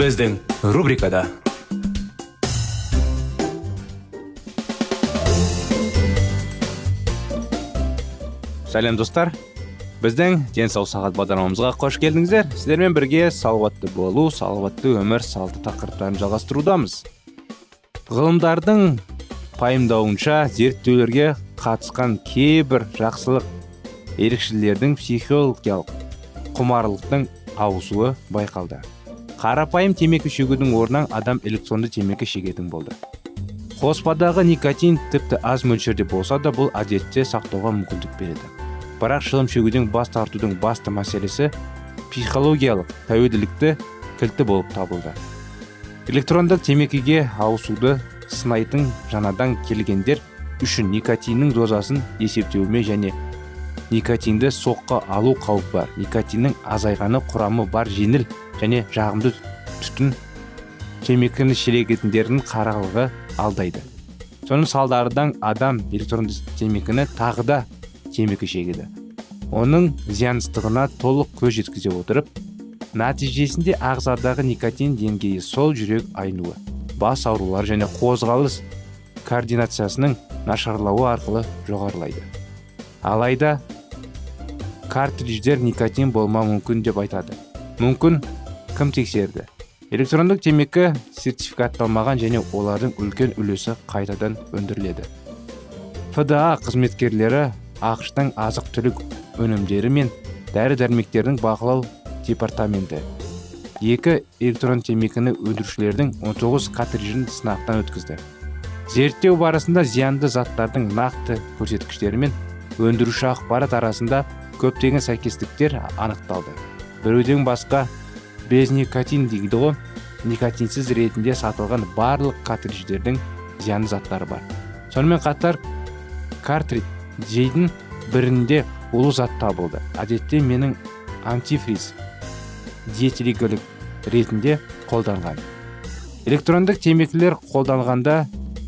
Біздің рубрикада сәлем достар біздің денсаулық сағат бағдарламамызға қош келдіңіздер сіздермен бірге салауатты болу салауатты өмір салты тақырыптарын жалғастырудамыз ғылымдардың пайымдауынша зерттеулерге қатысқан кейбір жақсылық ерекшелердің психологиялық құмарлықтың ауысуы байқалды қарапайым темекі шегудің орнынан адам электронды темекі шегетін болды. Қоспадағы никотин тіпті аз мөлшерде болса да бұл әдетте сақтауға мүмкіндік береді. Бірақ шылым шегуден бас тартудың басты мәселесі психологиялық тәуелділікті кілті болып табылды. Электрондық темекіге ауысуды сынайтын жаңадан келгендер үшін никотиннің дозасын есептеуме және никотинді соққы алу қауіп бар никотиннің азайғаны құрамы бар жеңіл және жағымды түтін темекіні шелегетіндердің қаралығы алдайды. Соның салдарынан адам электронды темекіні тағы да темекі шегеді. Оның зиянсыздығына толық көз жеткізе отырып нәтижесінде ағзадағы никотин деңгейі сол жүрек айнуы бас аурулары және қозғалыс координациясының нашарлауы арқылы жоғарылайды. Алайда картридждер никотин болмауы мүмкін деп айтады мүмкін кім тексерді электрондық темекі сертификатталмаған және олардың үлкен үлесі қайтадан өндіріледі фда қызметкерлері ақштың азық түлік өнімдері мен дәрі дәрмектердің бақылау департаменті екі электрон темекіні өндірушілердің 19 картриджін сынақтан өткізді зерттеу барысында зиянды заттардың нақты көрсеткіштері мен өндіруші ақпарат арасында көптеген сәйкестіктер анықталды. Біреуден басқа без никотин дейді ғой никотинсіз ретінде сатылған барлық картридждердің зиянды заттары бар. Сонымен қатар картридждің бірінде улы зат табылды. Әдетте менің антифриз диетилиголик ретінде қолданған. Электрондық темекілер қолданғанда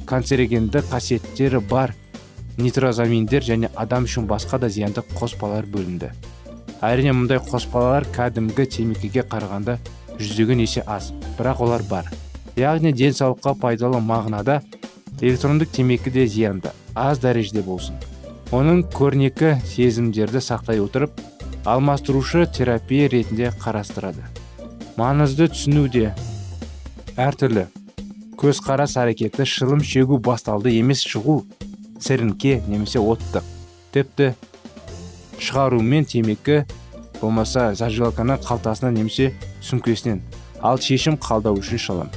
канцерогенді қасиеттері бар. Нитрозаминдер және адам үшін басқа да зиянды қоспалар бөлінді. Әрине мұндай қоспалар кәдімгі темекіге қарағанда жүздеген есе аз бірақ олар бар. Яғни денсаулыққа пайдалы мағынада электрондық темекі де зиянды аз дәрежеде болсын. Оның көрнекі сезімдерді сақтай отырып алмастырушы терапия ретінде қарастырады. Маңызды түсінуде әртүрлі. Көзқарас әрекеті шылым шегу басталды емес шығу. Сіріңке немесе оттық тіпті шығарумен темекі болмаса зажигалканы қалтасына немесе сүмкесінен ал шешім қалдау үшін шылым.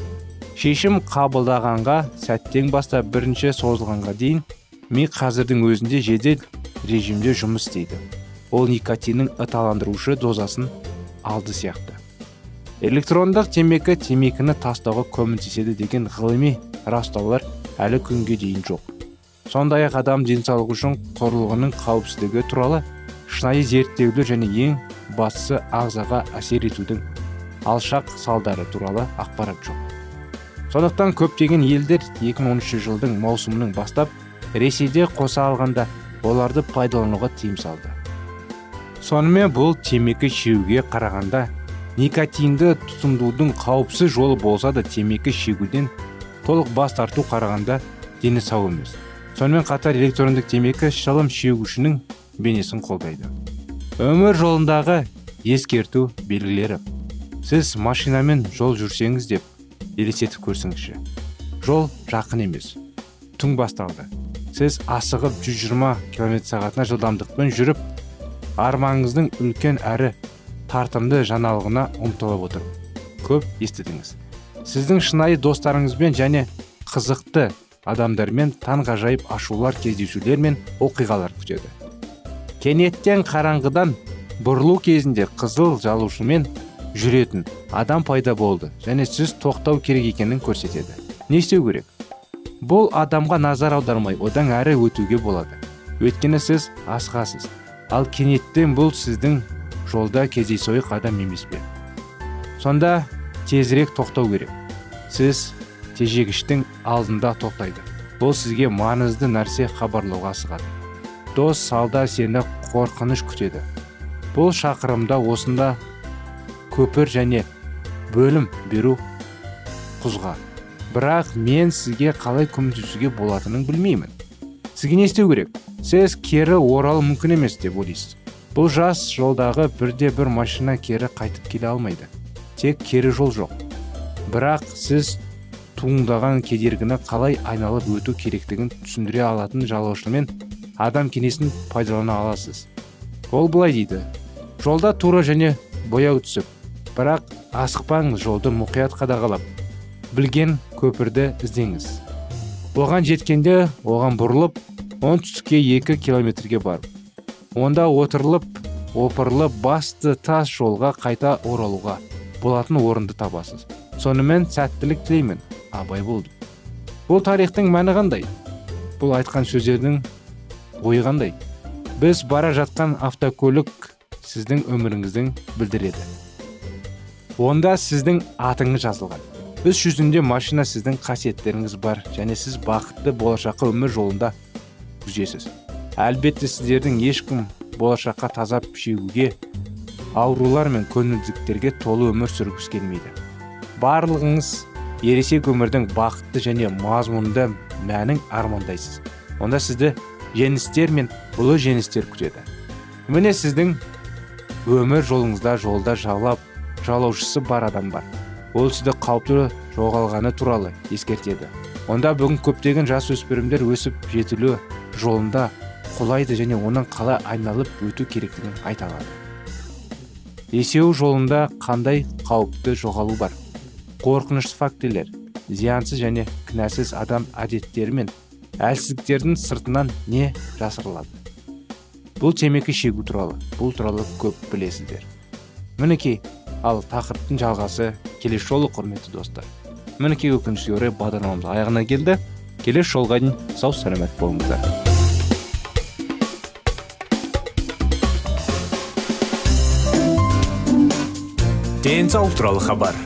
Шешім қабылдағанға сәттен бастап бірінші созылғанға дейін ми қазірдің өзінде жедел режимде жұмыс істейді. Ол никотиннің ыталандырушы дозасын алды сияқты. Электрондық темекі темекіні тастауға көмектеседі деген ғылыми растаулар әлі күнге дейін жоқ. Сондай ақ адам денсаулығы үшін құрылғының қауіпсіздігі туралы шынайы зерттеулер және ең бастысы ағзаға әсер етудің алшақ салдары туралы ақпарат жоқ. Сондықтан көптеген елдер 2013 жылдың маусымының бастап ресейде қоса алғанда оларды пайдалануға тыйым салды. Сонымен бұл темекі шегуге қарағанда никотинді тұтынудың қауіпсіз жолы болса да темекі шегуден толық бас тарту қарағанда дені сау емес. Сонымен қатар электрондық темекі шылым шегушінің бейнесін қолдайды. Өмір жолындағы ескерту белгілері. Сіз машинамен жол жүрсеңіз деп елестетіп көрсеңізші. Жол жақын емес. Түн басталды. Сіз асығып 120 км сағатына жылдамдықпен жүріп армаңыздың үлкен әрі тартымды жаңалығына ұмтылып отыр көп естідіңіз. Сіздің шынайы достарыңызбен және қызықты адамдармен таңғажайып ашулар кездесулер мен оқиғалар күтеді. Кенеттен қараңғыдан бұрылу кезінде қызыл жалушымен жүретін адам пайда болды және сіз тоқтау керек екенін көрсетеді. Не істеу керек? Бұл адамға назар аудармай одан әрі өтуге болады. Өйткені сіз асығасыз ал кенеттен бұл сіздің жолда кездейсойық адам емес пе? Сонда тезірек тоқтау керек. Сіз тежегіштің алдында тоқтайды. Бұл сізге маңызды нәрсе хабарлауға асығады. Дос салда сені қорқыныш күтеді. Бұл шақырымда осында көпір және бөлім беру құзға. Бірақ мен сізге қалай көмектесуге болатынын білмеймін. Сізге не істеу керек? Сіз кері оралу мүмкін емес деп ойлайсыз. Бұл жас жолдағы бірде бір машина кері қайтып келе алмайды. Тек кері жол жоқ. Бірақ сіз туындаған кедергіні қалай айналып өту керектігін түсіндіре алатын жалаушымен адам кенесін пайдалана аласыз. Ол былай дейді. Жолда тура және бояу түсіп бірақ асықпаңыз жолды мұқият қадағалап білген көпірді іздеңіз. Оған жеткенде оған бұрылып оңтүстікке екі километрге барып онда отырылып опырылып басты тас жолға қайта оралуға болатын орынды табасыз. Сонымен сәттілік тілеймін абай болды. Бұл тарихтың мәні қандай? Бұл айтқан сөздердің ойы қандай? Біз бара жатқан автокөлік сіздің өміріңіздің білдіреді. Онда сіздің атыңыз жазылған. Іс жүзінде машина сіздің қасиеттеріңіз бар және сіз бақытты болашаққа өмір жолында жүзесіз әлбетте сіздердің ешкім болашаққа тазап шегуге аурулар мен көңілдіктерге толы өмір сүргісі келмейді. Барлығыңыз ересек өмірдің бақытты және мазмұнды мәнін армандайсыз. Онда сізді жеңістер мен ұлы жеңістер күтеді. Міне сіздің өмір жолыңызда жолда жалап жалаушысы бар адам бар. Ол сізді қауіпті жоғалғаны туралы ескертеді. Онда бүгін көптеген жас өспірімдер өсіп жетілу жолында құлайды және оның қалай айналып өту керектігін айта алады. Есеу жолында қандай қауіпті жоғалу бар? Қорқынышты фактілер зиянсыз және кінәсіз адам әдеттері мен әлсіздіктердің сыртынан не жасырылады? Бұл темекі шегу туралы бұл туралы көп білесіздер. Мінекей ал тақырыптың жалғасы келесі жолы құрметті достар. Мінекей өкінішке орай бағдарламамыз аяғына келді. Келесі жолға дейін сау саламат болыңыздар. Денсаулық туралы хабар.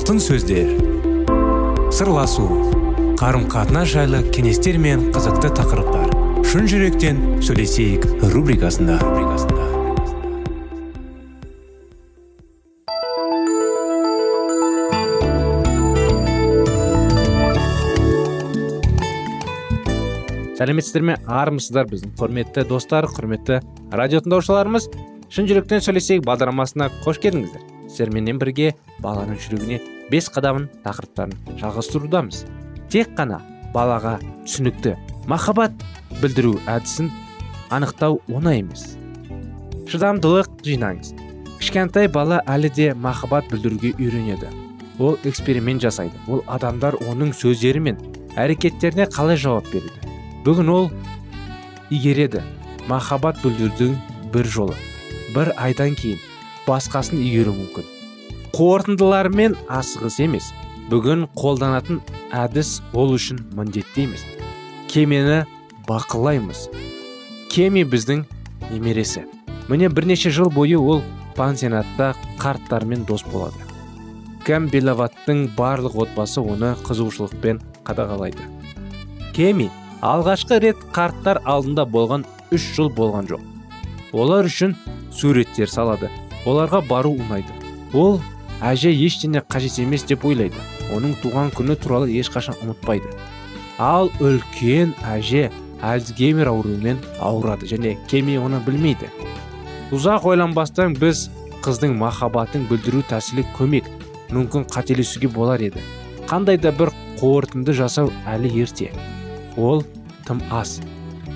Алтын сөздер. Сырласу қарым қатынас жайлы кеңестер мен қызықты тақырыптар. Шын жүректен сөйлесейік рубрикасында. Сәлеметсіздер ме? Армысыздар біздің құрметті достар құрметті радио тыңдаушыларымыз. Шын жүректен сөйлесейік бағдарламасына қош келдіңіздер. Сіздерменен бірге баланың жүрегіне бес қадамын тақырыптарын жалғастырудамыз. Тек қана балаға түсінікті махаббат білдіру әдісін анықтау оңай емес. Шыдамдылық жинаңыз. Кішкентай бала әлі де махаббат білдіруге үйренеді. Ол эксперимент жасайды. Ол адамдар оның сөздері мен әрекеттеріне қалай жауап береді? Бүгін ол игереді. Махаббат білдірудің бір жолы. Бір айдан кейін басқасын игеру мүмкін. Қорытындылармен асығыс емес. Бүгін қолданатын әдіс ол үшін міндетті емес. Кемені бақылаймыз. Кеми біздің немересі. Міне бірнеше жыл бойы ол пансионатта қарттармен дос болады. Кәмбелаваттың барлық отбасы оны қызығушылықпен қадағалайды. Кеми алғашқы рет қарттар алдында болған үш жыл болған жоқ. Олар үшін суреттер салады. Оларға бару ұнайды ол әже ештеңе қажет емес деп ойлайды. Оның туған күні туралы ешқашан ұмытпайды. Ал үлкен әже альцгеймер ауруымен ауырады және кеми оны білмейді. Ұзақ ойланбастан біз қыздың махаббатын білдіру тәсілі көмек мүмкін қателесуге болар еді. Қандай да бір қорытынды жасау әлі ерте. Ол тым аз.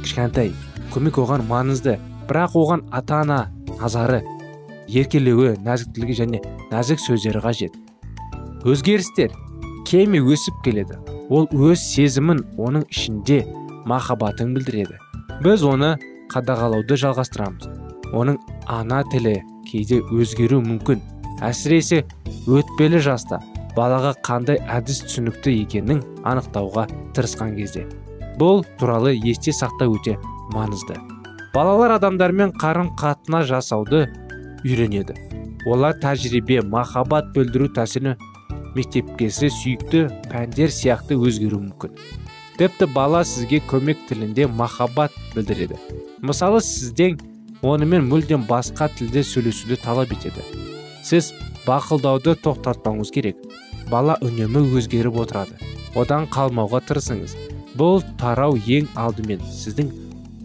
Кішкентай көмек оған маңызды бірақ оған ата ана назары еркелеуі нәзіктілігі және нәзік сөздері қажет. Өзгерістер кеме өсіп келеді. Ол өз сезімін оның ішінде махаббатын білдіреді. Біз оны қадағалауды жалғастырамыз. Оның ана тілі кейде өзгеру мүмкін. Әсіресе өтпелі жаста балаға қандай әдіс түсінікті екенін анықтауға тырысқан кезде. Бұл туралы есте сақтау өте маңызды. Балалар адамдармен қарым қатына жасауды үйренеді. Олар тәжірибе махаббат білдіру тәсілі мектепкесі сүйікті пәндер сияқты өзгеру мүмкін. Тіпті бала сізге көмек тілінде махаббат білдіреді. Мысалы сізден онымен мүлдем басқа тілде сөйлесуді талап етеді. Сіз бақылдауды тоқтатпауыңыз керек. Бала үнемі өзгеріп отырады. Одан қалмауға тырысыңыз. Бұл тарау ең алдымен сіздің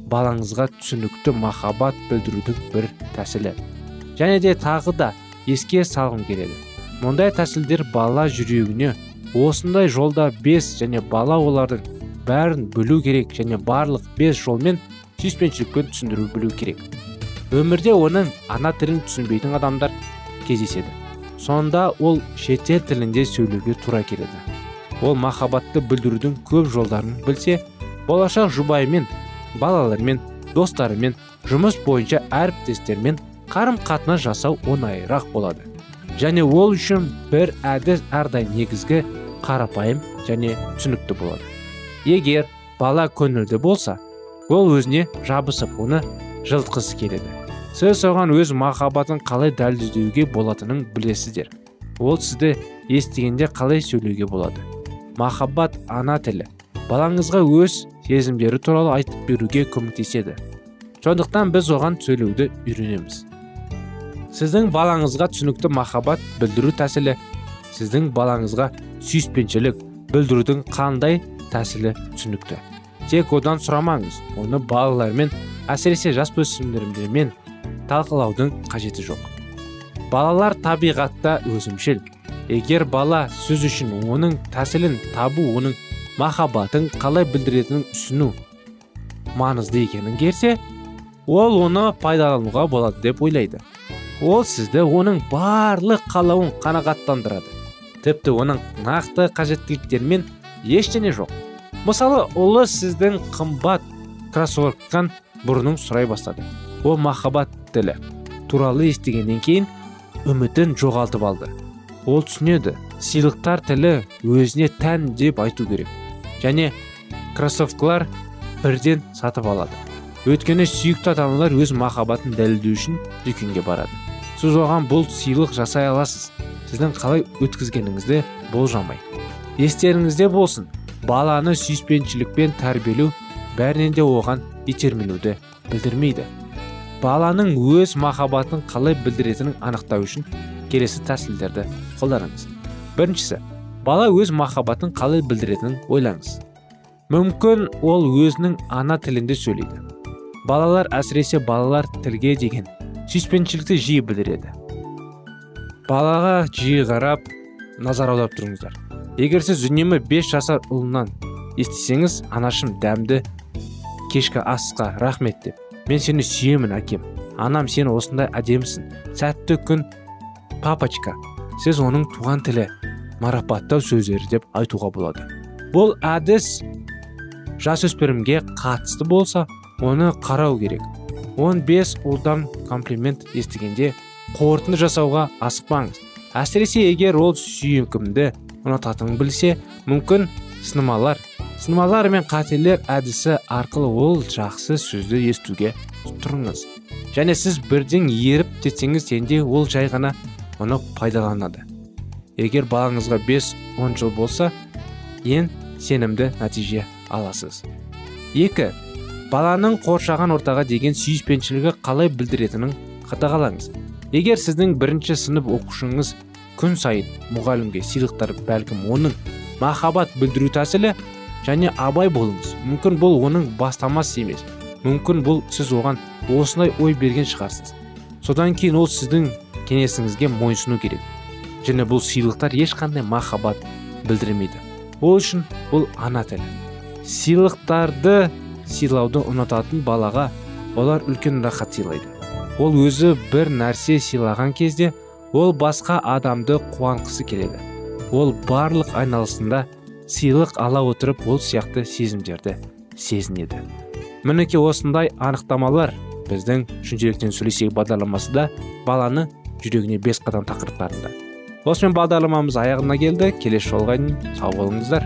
балаңызға түсінікті махаббат білдірудің бір тәсілі. Және де тағы да еске салғым келеді. Мұндай тәсілдер бала жүрегіне осындай жолда бес және бала олардың бәрін білу керек және барлық бес жолмен сүйіспеншілікпен түсіндіру білу керек. Өмірде оның ана тілін түсінбейтін адамдар кездеседі. Сонда ол шетел тілінде сөйлеуге тура келеді. Ол махаббатты білдірудің көп жолдарын білсе болашақ жұбайымен балалармен достарымен жұмыс бойынша әріптестермен қарым қатынас жасау оңайырақ болады. Және ол үшін бір әдіс әрдайым негізгі қарапайым және түсінікті болады. Егер бала көңілді болса ол өзіне жабысып оны жылытқысы келеді. Сіз соған өз махаббатын қалай дәлелдеуге болатынын білесіздер. Ол сізді естігенде қалай сөйлеуге болады? Махаббат ана тілі. Балаңызға өз сезімдері туралы айтып беруге көмектеседі. Сондықтан біз оған сөйлеуді үйренеміз. Сіздің балаңызға түсінікті махаббат білдіру тәсілі сіздің балаңызға сүйіспеншілік білдірудің қандай тәсілі түсінікті тек одан сұрамаңыз оны балалармен әсіресе жасөспірімдермен талқылаудың қажеті жоқ балалар табиғатта өзімшіл егер бала сөз үшін оның тәсілін табу оның махаббатын қалай білдіретінін түсіну маңызды екенін керсе ол оны пайдалануға болады деп ойлайды ол сізді оның барлық қалауын қанағаттандырады. Тіпті оның нақты қажеттіліктерімен ештеңе жоқ. Мысалы ұлы сіздің қымбат кроссворктан бұрынын сұрай бастады. Ол махаббат тілі. Туралы естігеннен кейін үмітін жоғалтып алды. Ол түсінеді сыйлықтар тілі өзіне тән деп айту керек. Және кроссовкалар бірден сатып алады. Өйткені сүйікті ата өз махаббатын дәлелдеу үшін дүкенге барады. Сіз оған бұл сыйлық жасай аласыз. Сіздің қалай өткізгеніңізді болжамай. Естеріңізде болсын. Баланы сүйіспеншілікпен тәрбиелеу бәрінен де оған итермелеуді білдірмейді. Баланың өз махаббатын қалай білдіретінін анықтау үшін келесі тәсілдерді қолданыңыз. Біріншісі бала өз махаббатын қалай білдіретінін ойлаңыз. Мүмкін ол өзінің ана тілінде сөйлейді. Балалар әсіресе балалар тілге деген сүйіспеншілікті жиі білдіреді балаға жиі қарап назар аударып тұрыңыздар. Егер сіз үнемі 5 жасар ұлынан естісеңіз анашым дәмді кешкі асқа рахмет деп. Мен сені сүйемін әкем. Анам сен осындай әдемісің. Сәтті күн папочка. Сіз оның туған тілі марапаттау сөздері деп айтуға болады. Бұл әдіс жасөспірімге қатысты болса оны қарау керек. 15 ұлдан комплимент естігенде қорытынды жасауға асықпаңыз. Әсіресе егер ол сүйкімді ұнататынын білсе мүмкін сынамалар сынамалар мен қателер әдісі арқылы ол жақсы сөзді естуге тұрыңыз. Және сіз бірден еріп кетсеңіз енді ол жай ғана оны пайдаланады. Егер балаңызға 5-10 жыл болса ең сенімді нәтиже аласыз. Екі баланың қоршаған ортаға деген сүйіспеншілігі қалай білдіретінін қадағалаңыз егер сіздің бірінші сынып оқушыңыз күн сайын мұғалімге сыйлықтар бәлкім оның махаббат білдіру тәсілі және абай болыңыз. Мүмкін бұл оның бастамасы емес. Мүмкін бұл сіз оған осындай ой берген шығарсыз. Содан кейін ол сіздің кеңесіңізге мойынсыну керек. Және бұл сыйлықтар ешқандай махаббат білдірмейді. Ол үшін бұл ана тілі. Сыйлықтарды сыйлауды ұнататын балаға олар үлкен рахат сыйлайды. Ол өзі бір нәрсе сыйлаған кезде ол басқа адамды қуанқысы келеді. Ол барлық айналысында сыйлық ала отырып ол сияқты сезімдерді сезінеді. Мінекей осындай анықтамалар біздің шын жүректен сөйлесейік бағдарламасында баланы жүрегіне бес қадам тақырыптарында. Осымен бағдарламамыз аяғына келді. Келесі жолға дейін сау болыңыздар.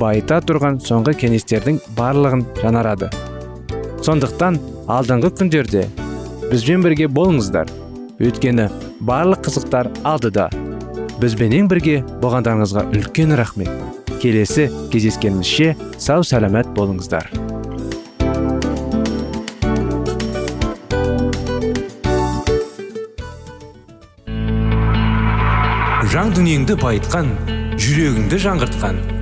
байыта тұрған соңғы кеңестердің барлығын жанарады. сондықтан алдыңғы күндерде бізбен бірге болыңыздар. Өйткені барлық қызықтар алдыда. Бізбенен бірге болғандарыңызға үлкен рахмет. Келесі кездескенімізше сау сәлемет болыңыздар. Жан дүниеңді байытқан жүрегіңді жаңғыртқан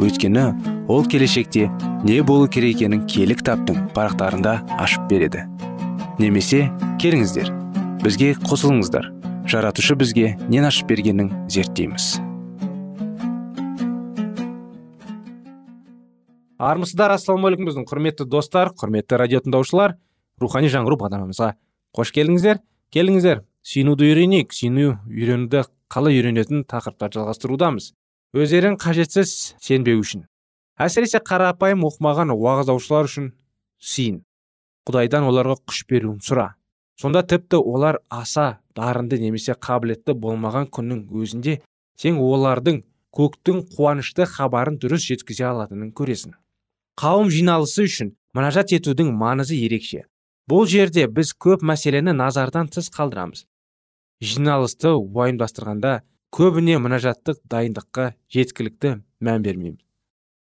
Өйткені ол келешекте не болу керек екенін кітаптың парақтарында ашып береді. Немесе келіңіздер бізге қосылыңыздар. Жаратушы бізге нен ашып бергенін зерттейміз. Армысыздар ассалаумағалейкум біздің құрметті достар құрметті радио тыңдаушылар рухани жаңғыру бағдарламамызға қош келдіңіздер. Келіңіздер сүйінуді үйренейік сүйіну үйренуді қалай үйренетін тақырыптарды жалғастырудамыз. Өздерің қажетсіз сенбеу үшін. Әсіресе қарапайым оқымаған уағыздаушылар үшін сиын құдайдан оларға күш беруін сұра. Сонда тіпті олар аса дарынды немесе қабілетті болмаған күннің өзінде сен олардың көктің қуанышты хабарын дұрыс жеткізе алатынын көресің. Қауым жиналысы үшін мұнажат етудің маңызы ерекше. Бұл жерде біз көп мәселені назардан тыс қалдырамыз. Жиналысты уайымдастырғанда көбіне мұнажаттық дайындыққа жеткілікті мән бермейміз.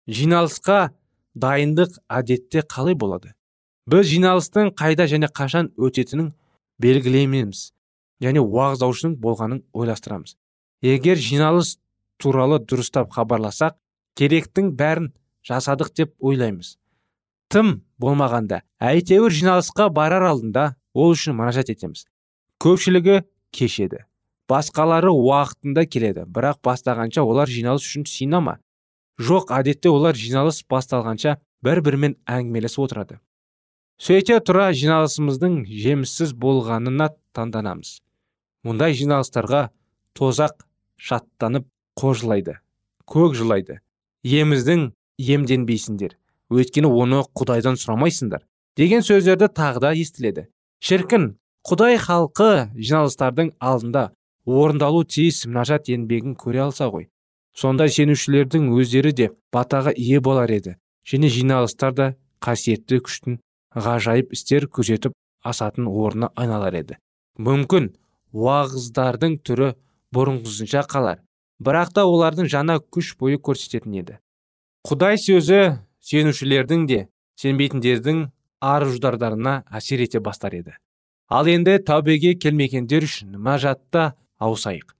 Жиналысқа дайындық әдетте қалай болады? Біз жиналыстың қайда және қашан өтетінін белгілейміз және уағыздаушының болғанын ойластырамыз. Егер жиналыс туралы дұрыстап хабарласақ керектің бәрін жасадық деп ойлаймыз. Тым болмағанда әйтеуір жиналысқа барар алдында ол үшін мұнажат етеміз. Көпшілігі кешеді. Басқалары уақытында келеді. Бірақ бастағанша олар жиналыс үшін синама. Жоқ әдетте олар жиналыс басталғанша бір бірімен әңгімелесіп отырады. Сөйте тұра жиналысымыздың жеміссіз болғанына таңданамыз. Мұндай жиналыстарға тозақ шаттанып қожылайды көк жылайды. Еміздің емденбейсіңдер. Өйткені оны құдайдан сұрамайсыңдар деген сөздерді тағы да естіледі. Шіркін құдай халқы жиналыстардың алдында орындалу тиіс мінажат еңбегін көре алса ғой. Сондай сенушілердің өздері де батаға ие болар еді. Және жиналыстар да қасиетті күштің ғажайып істер көрсетіп асатын орнына айналар еді. Мүмкін уағыздардың түрі бұрынғысынша қалар. Бірақ та олардың жаңа күш бойы көрсететін еді. Құдай сөзі сенушілердің де сенбейтіндердің ар әсер ете бастар еді. Ал енді тәубеге келмегендер үшін мажатта ауысайық.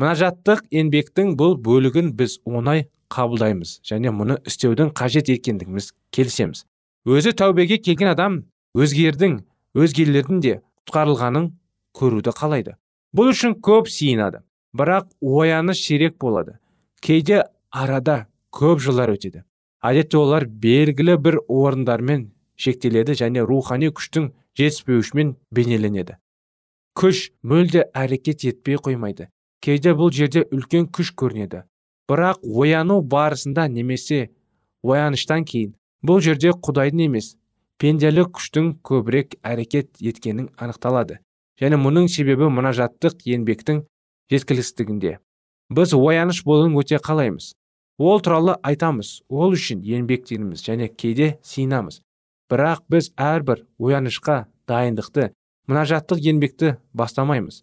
Мұнажаттық еңбектің бұл бөлігін біз оңай қабылдаймыз және мұны істеудің қажет еткендігіміз келісеміз. Өзі тәубеге келген адам өзгердің өзгелердің де құтқарылғанын көруді қалайды. Бұл үшін көп сиынады бірақ ояныш сирек болады. Кейде арада көп жылдар өтеді. Әдетте олар белгілі бір орындармен шектеледі және рухани күштің жетіспеуішімен бейнеленеді. Күш мүлде әрекет етпей қоймайды. Кейде бұл жерде үлкен күш көрінеді. Бірақ ояну барысында немесе ояныштан кейін бұл жерде құдайдың емес пенделік күштің көбірек әрекет еткенін анықталады. Және мұның себебі мұнажаттық еңбектің жеткіліксіздігінде. Біз ояныш болуын өте қалаймыз. Ол туралы айтамыз ол үшін еңбектенеміз және кейде сиынамыз бірақ біз әрбір оянышқа дайындықты мұнажаттық еңбекті бастамаймыз.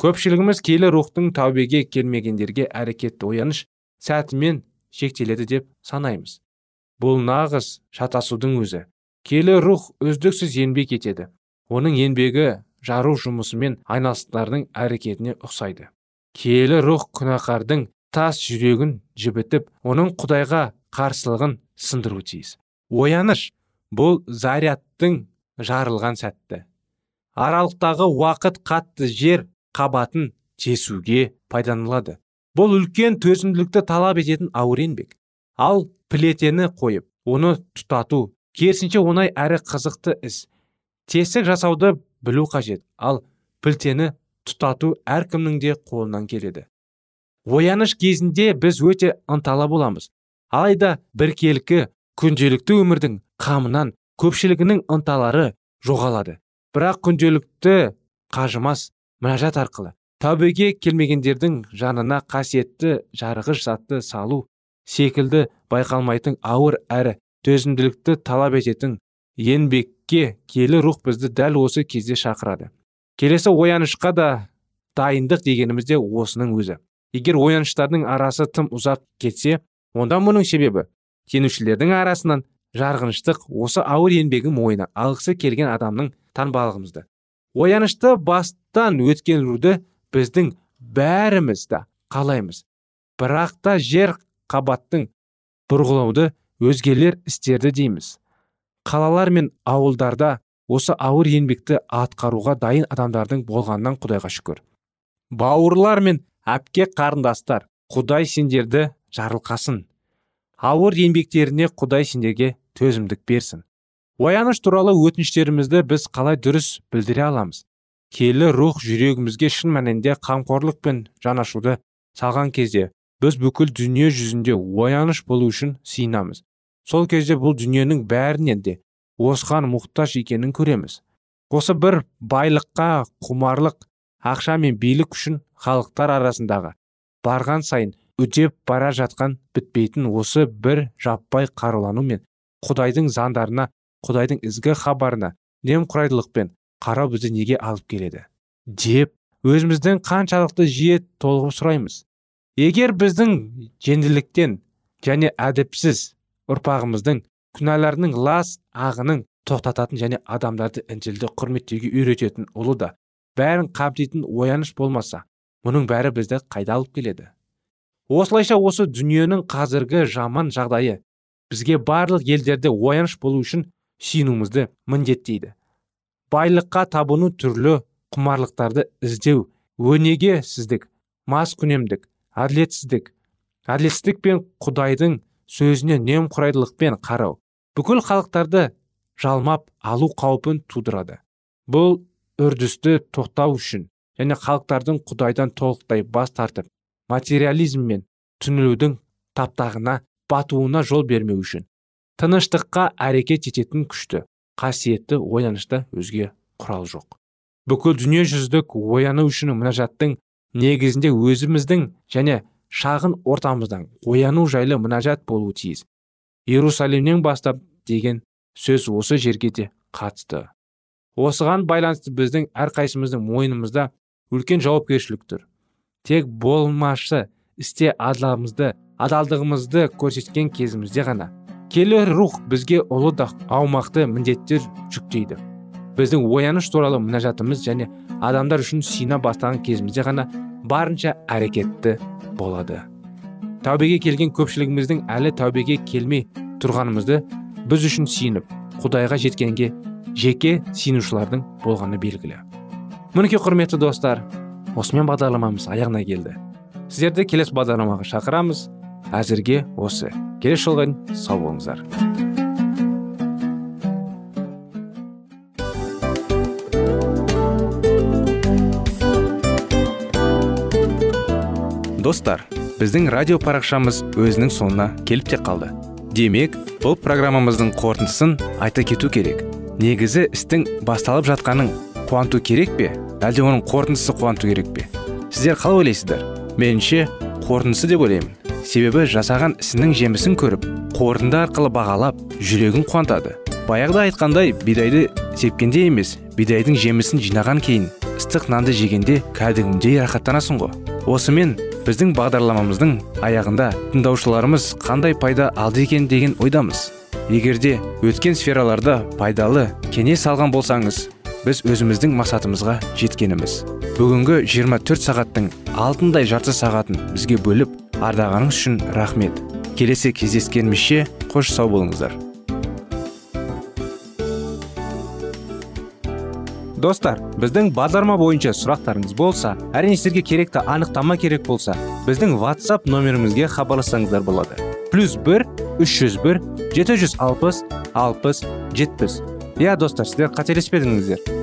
Көпшілігіміз келі рухтың тәубеге келмегендерге әрекетті ояныш сәтімен шектеледі деп санаймыз. Бұл нағыз шатасудың өзі. Келі рух үздіксіз еңбек етеді. Оның еңбегі жару жұмысымен айналыстардың әрекетіне ұқсайды. Келі рух күнәқардың тас жүрегін жібітіп оның құдайға қарсылығын сындыру тиіс. Ояныш бұл зарядтың жарылған сәтті. Аралықтағы уақыт қатты жер қабатын тесуге пайдаланылады. Бұл үлкен төзімділікті талап ететін ауыр еңбек ал плетені қойып оны тұтату керісінше оңай әрі қызықты іс. Тесік жасауды білу қажет ал пілтені тұтату әркімнің де қолынан келеді. Ояныш кезінде біз өте ынталы боламыз. Алайда біркелкі күнделікті өмірдің қамынан көпшілігінің ынталары жоғалады. Бірақ күнделікті қажымас мінәжат арқылы тәубеге келмегендердің жанына қасиетті жарғыш затты салу секілді байқалмайтын ауыр әрі төзімділікті талап ететін еңбекке келі рух бізді дәл осы кезде шақырады. Келесі оянышқа да дайындық дегеніміз де осының өзі. Егер ояныштардың арасы тым ұзақ кетсе онда мұның себебі сенушілердің арасынан жарғыныштық осы ауыр еңбегін мойнына алғысы келген адамның таңбалығымызды оянышты бастан өткеруді біздің бәріміз да қалаймыз. Бірақ та жер қабаттың бұрғылауды өзгелер істерді дейміз. Қалалар мен ауылдарда осы ауыр еңбекті атқаруға дайын адамдардың болғанынан құдайға шүкір. Бауырлар мен әпке қарындастар құдай сендерді жарылқасын. Ауыр еңбектеріне құдай сендерге төзімдік берсін. Ояныш туралы өтініштерімізді біз қалай дұрыс білдіре аламыз? Келі рух жүрегімізге шын мәнінде қамқорлық пен жанашуды салған кезде біз бүкіл дүние жүзінде ояныш болу үшін сиынамыз сол кезде бұл дүниенің бәрінен де осыған мұқтаж екенін көреміз. Осы бір байлыққа құмарлық ақша мен билік үшін халықтар арасындағы барған сайын үдеп бара жатқан бітпейтін осы бір жаппай қарулану мен құдайдың заңдарына құдайдың ізгі хабарына немқұрайдылықпен қарау бізді неге алып келеді? Деп өзіміздің қаншалықты жиі толығып сұраймыз. Егер біздің жеңділіктен және әдепсіз ұрпағымыздың күнәларының лас ағынын тоқтататын және адамдарды інжілді құрметтеуге үйрететін ұлы да бәрін қамтитын ояныш болмаса мұның бәрі бізді қайда алып келеді? Осылайша осы дүниенің қазіргі жаман жағдайы бізге барлық елдерде ояныш болу үшін сүйінуімізді міндеттейді байлыққа табыну түрлі құмарлықтарды іздеу өнеге сіздік күнемдік әділетсіздік әділетсіздік пен құдайдың сөзіне немқұрайдылықпен қарау. Бүкіл халықтарды жалмап алу қаупін тудырады. Бұл үрдісті тоқтау үшін және халықтардың құдайдан толықтай бас тартып материализм мен түнілудің таптағына батуына жол бермеу үшін. Тыныштыққа әрекет ететін күшті қасиетті оянышта өзге құрал жоқ. Бүкіл дүниежүзілік ояну үшін мұнажаттың негізінде өзіміздің және шағын ортамыздан ояну жайлы мұнажат болуы тиіс. Иерусалимнен бастап деген сөз осы жерге де қатысты. Осыған байланысты біздің әрқайсымыздың мойнымызда үлкен жауапкершілік тұр. Тек болмашы істе адалдығымызды көрсеткен кезімізде ғана келер рух бізге ұлы да аумақты міндеттер жүктейді. Біздің ояныш туралы мінәжатымыз және адамдар үшін сина бастаған кезімізде ғана барынша әрекетті болады. Тәубеге келген көпшілігіміздің әлі тәубеге келмей тұрғанымызды біз үшін сиініп құдайға жеткенге жеке сиынушылардың болғаны белгілі. Мінекей құрметті достар осымен бағдарламамыз аяғына келді. Сіздерді келесі бағдарламаға шақырамыз. Әзірге осы. Келесі жолға сау болыңыздар. Достар біздің радио парақшамыз өзінің соңына келіп те қалды. Демек бұл программамыздың қорытындысын айта кету керек. Негізі істің басталып жатқанын қуанту керек пе? Әлде оның қорытындысы қуанту керек пе? Сіздер қалай ойлайсыздар? Меніңше қорытындысы деп ойлаймын. Себебі жасаған ісінің жемісін көріп қорытынды арқылы бағалап жүрегін қуантады. Баяғыда айтқандай бидайды сепкенде емес бидайдың жемісін жинаған кейін ыстық нанды жегенде кәдімгідей рахаттанасың ғой. Осымен біздің бағдарламамыздың аяғында тыңдаушыларымыз қандай пайда алды екен деген ойдамыз. Егерде өткен сфераларда пайдалы кеңес алған болсаңыз біз өзіміздің мақсатымызға жеткеніміз. Бүгінгі 24 сағаттың алтындай жарты сағатын бізге бөліп ардағаныңыз үшін рахмет. Келесі кездескенімізше қош сау болыңыздар. Достар біздің бағдарлама бойынша сұрақтарыңыз болса әрине сіздерге керекті анықтама керек болса біздің whatsapp нөмірімізге хабарлассаңыздар болады. Плюс бір үш жүз бір жеті жүз алпыс алпыс жетпіс. Иә достар сіздер қателеспедіңіздер.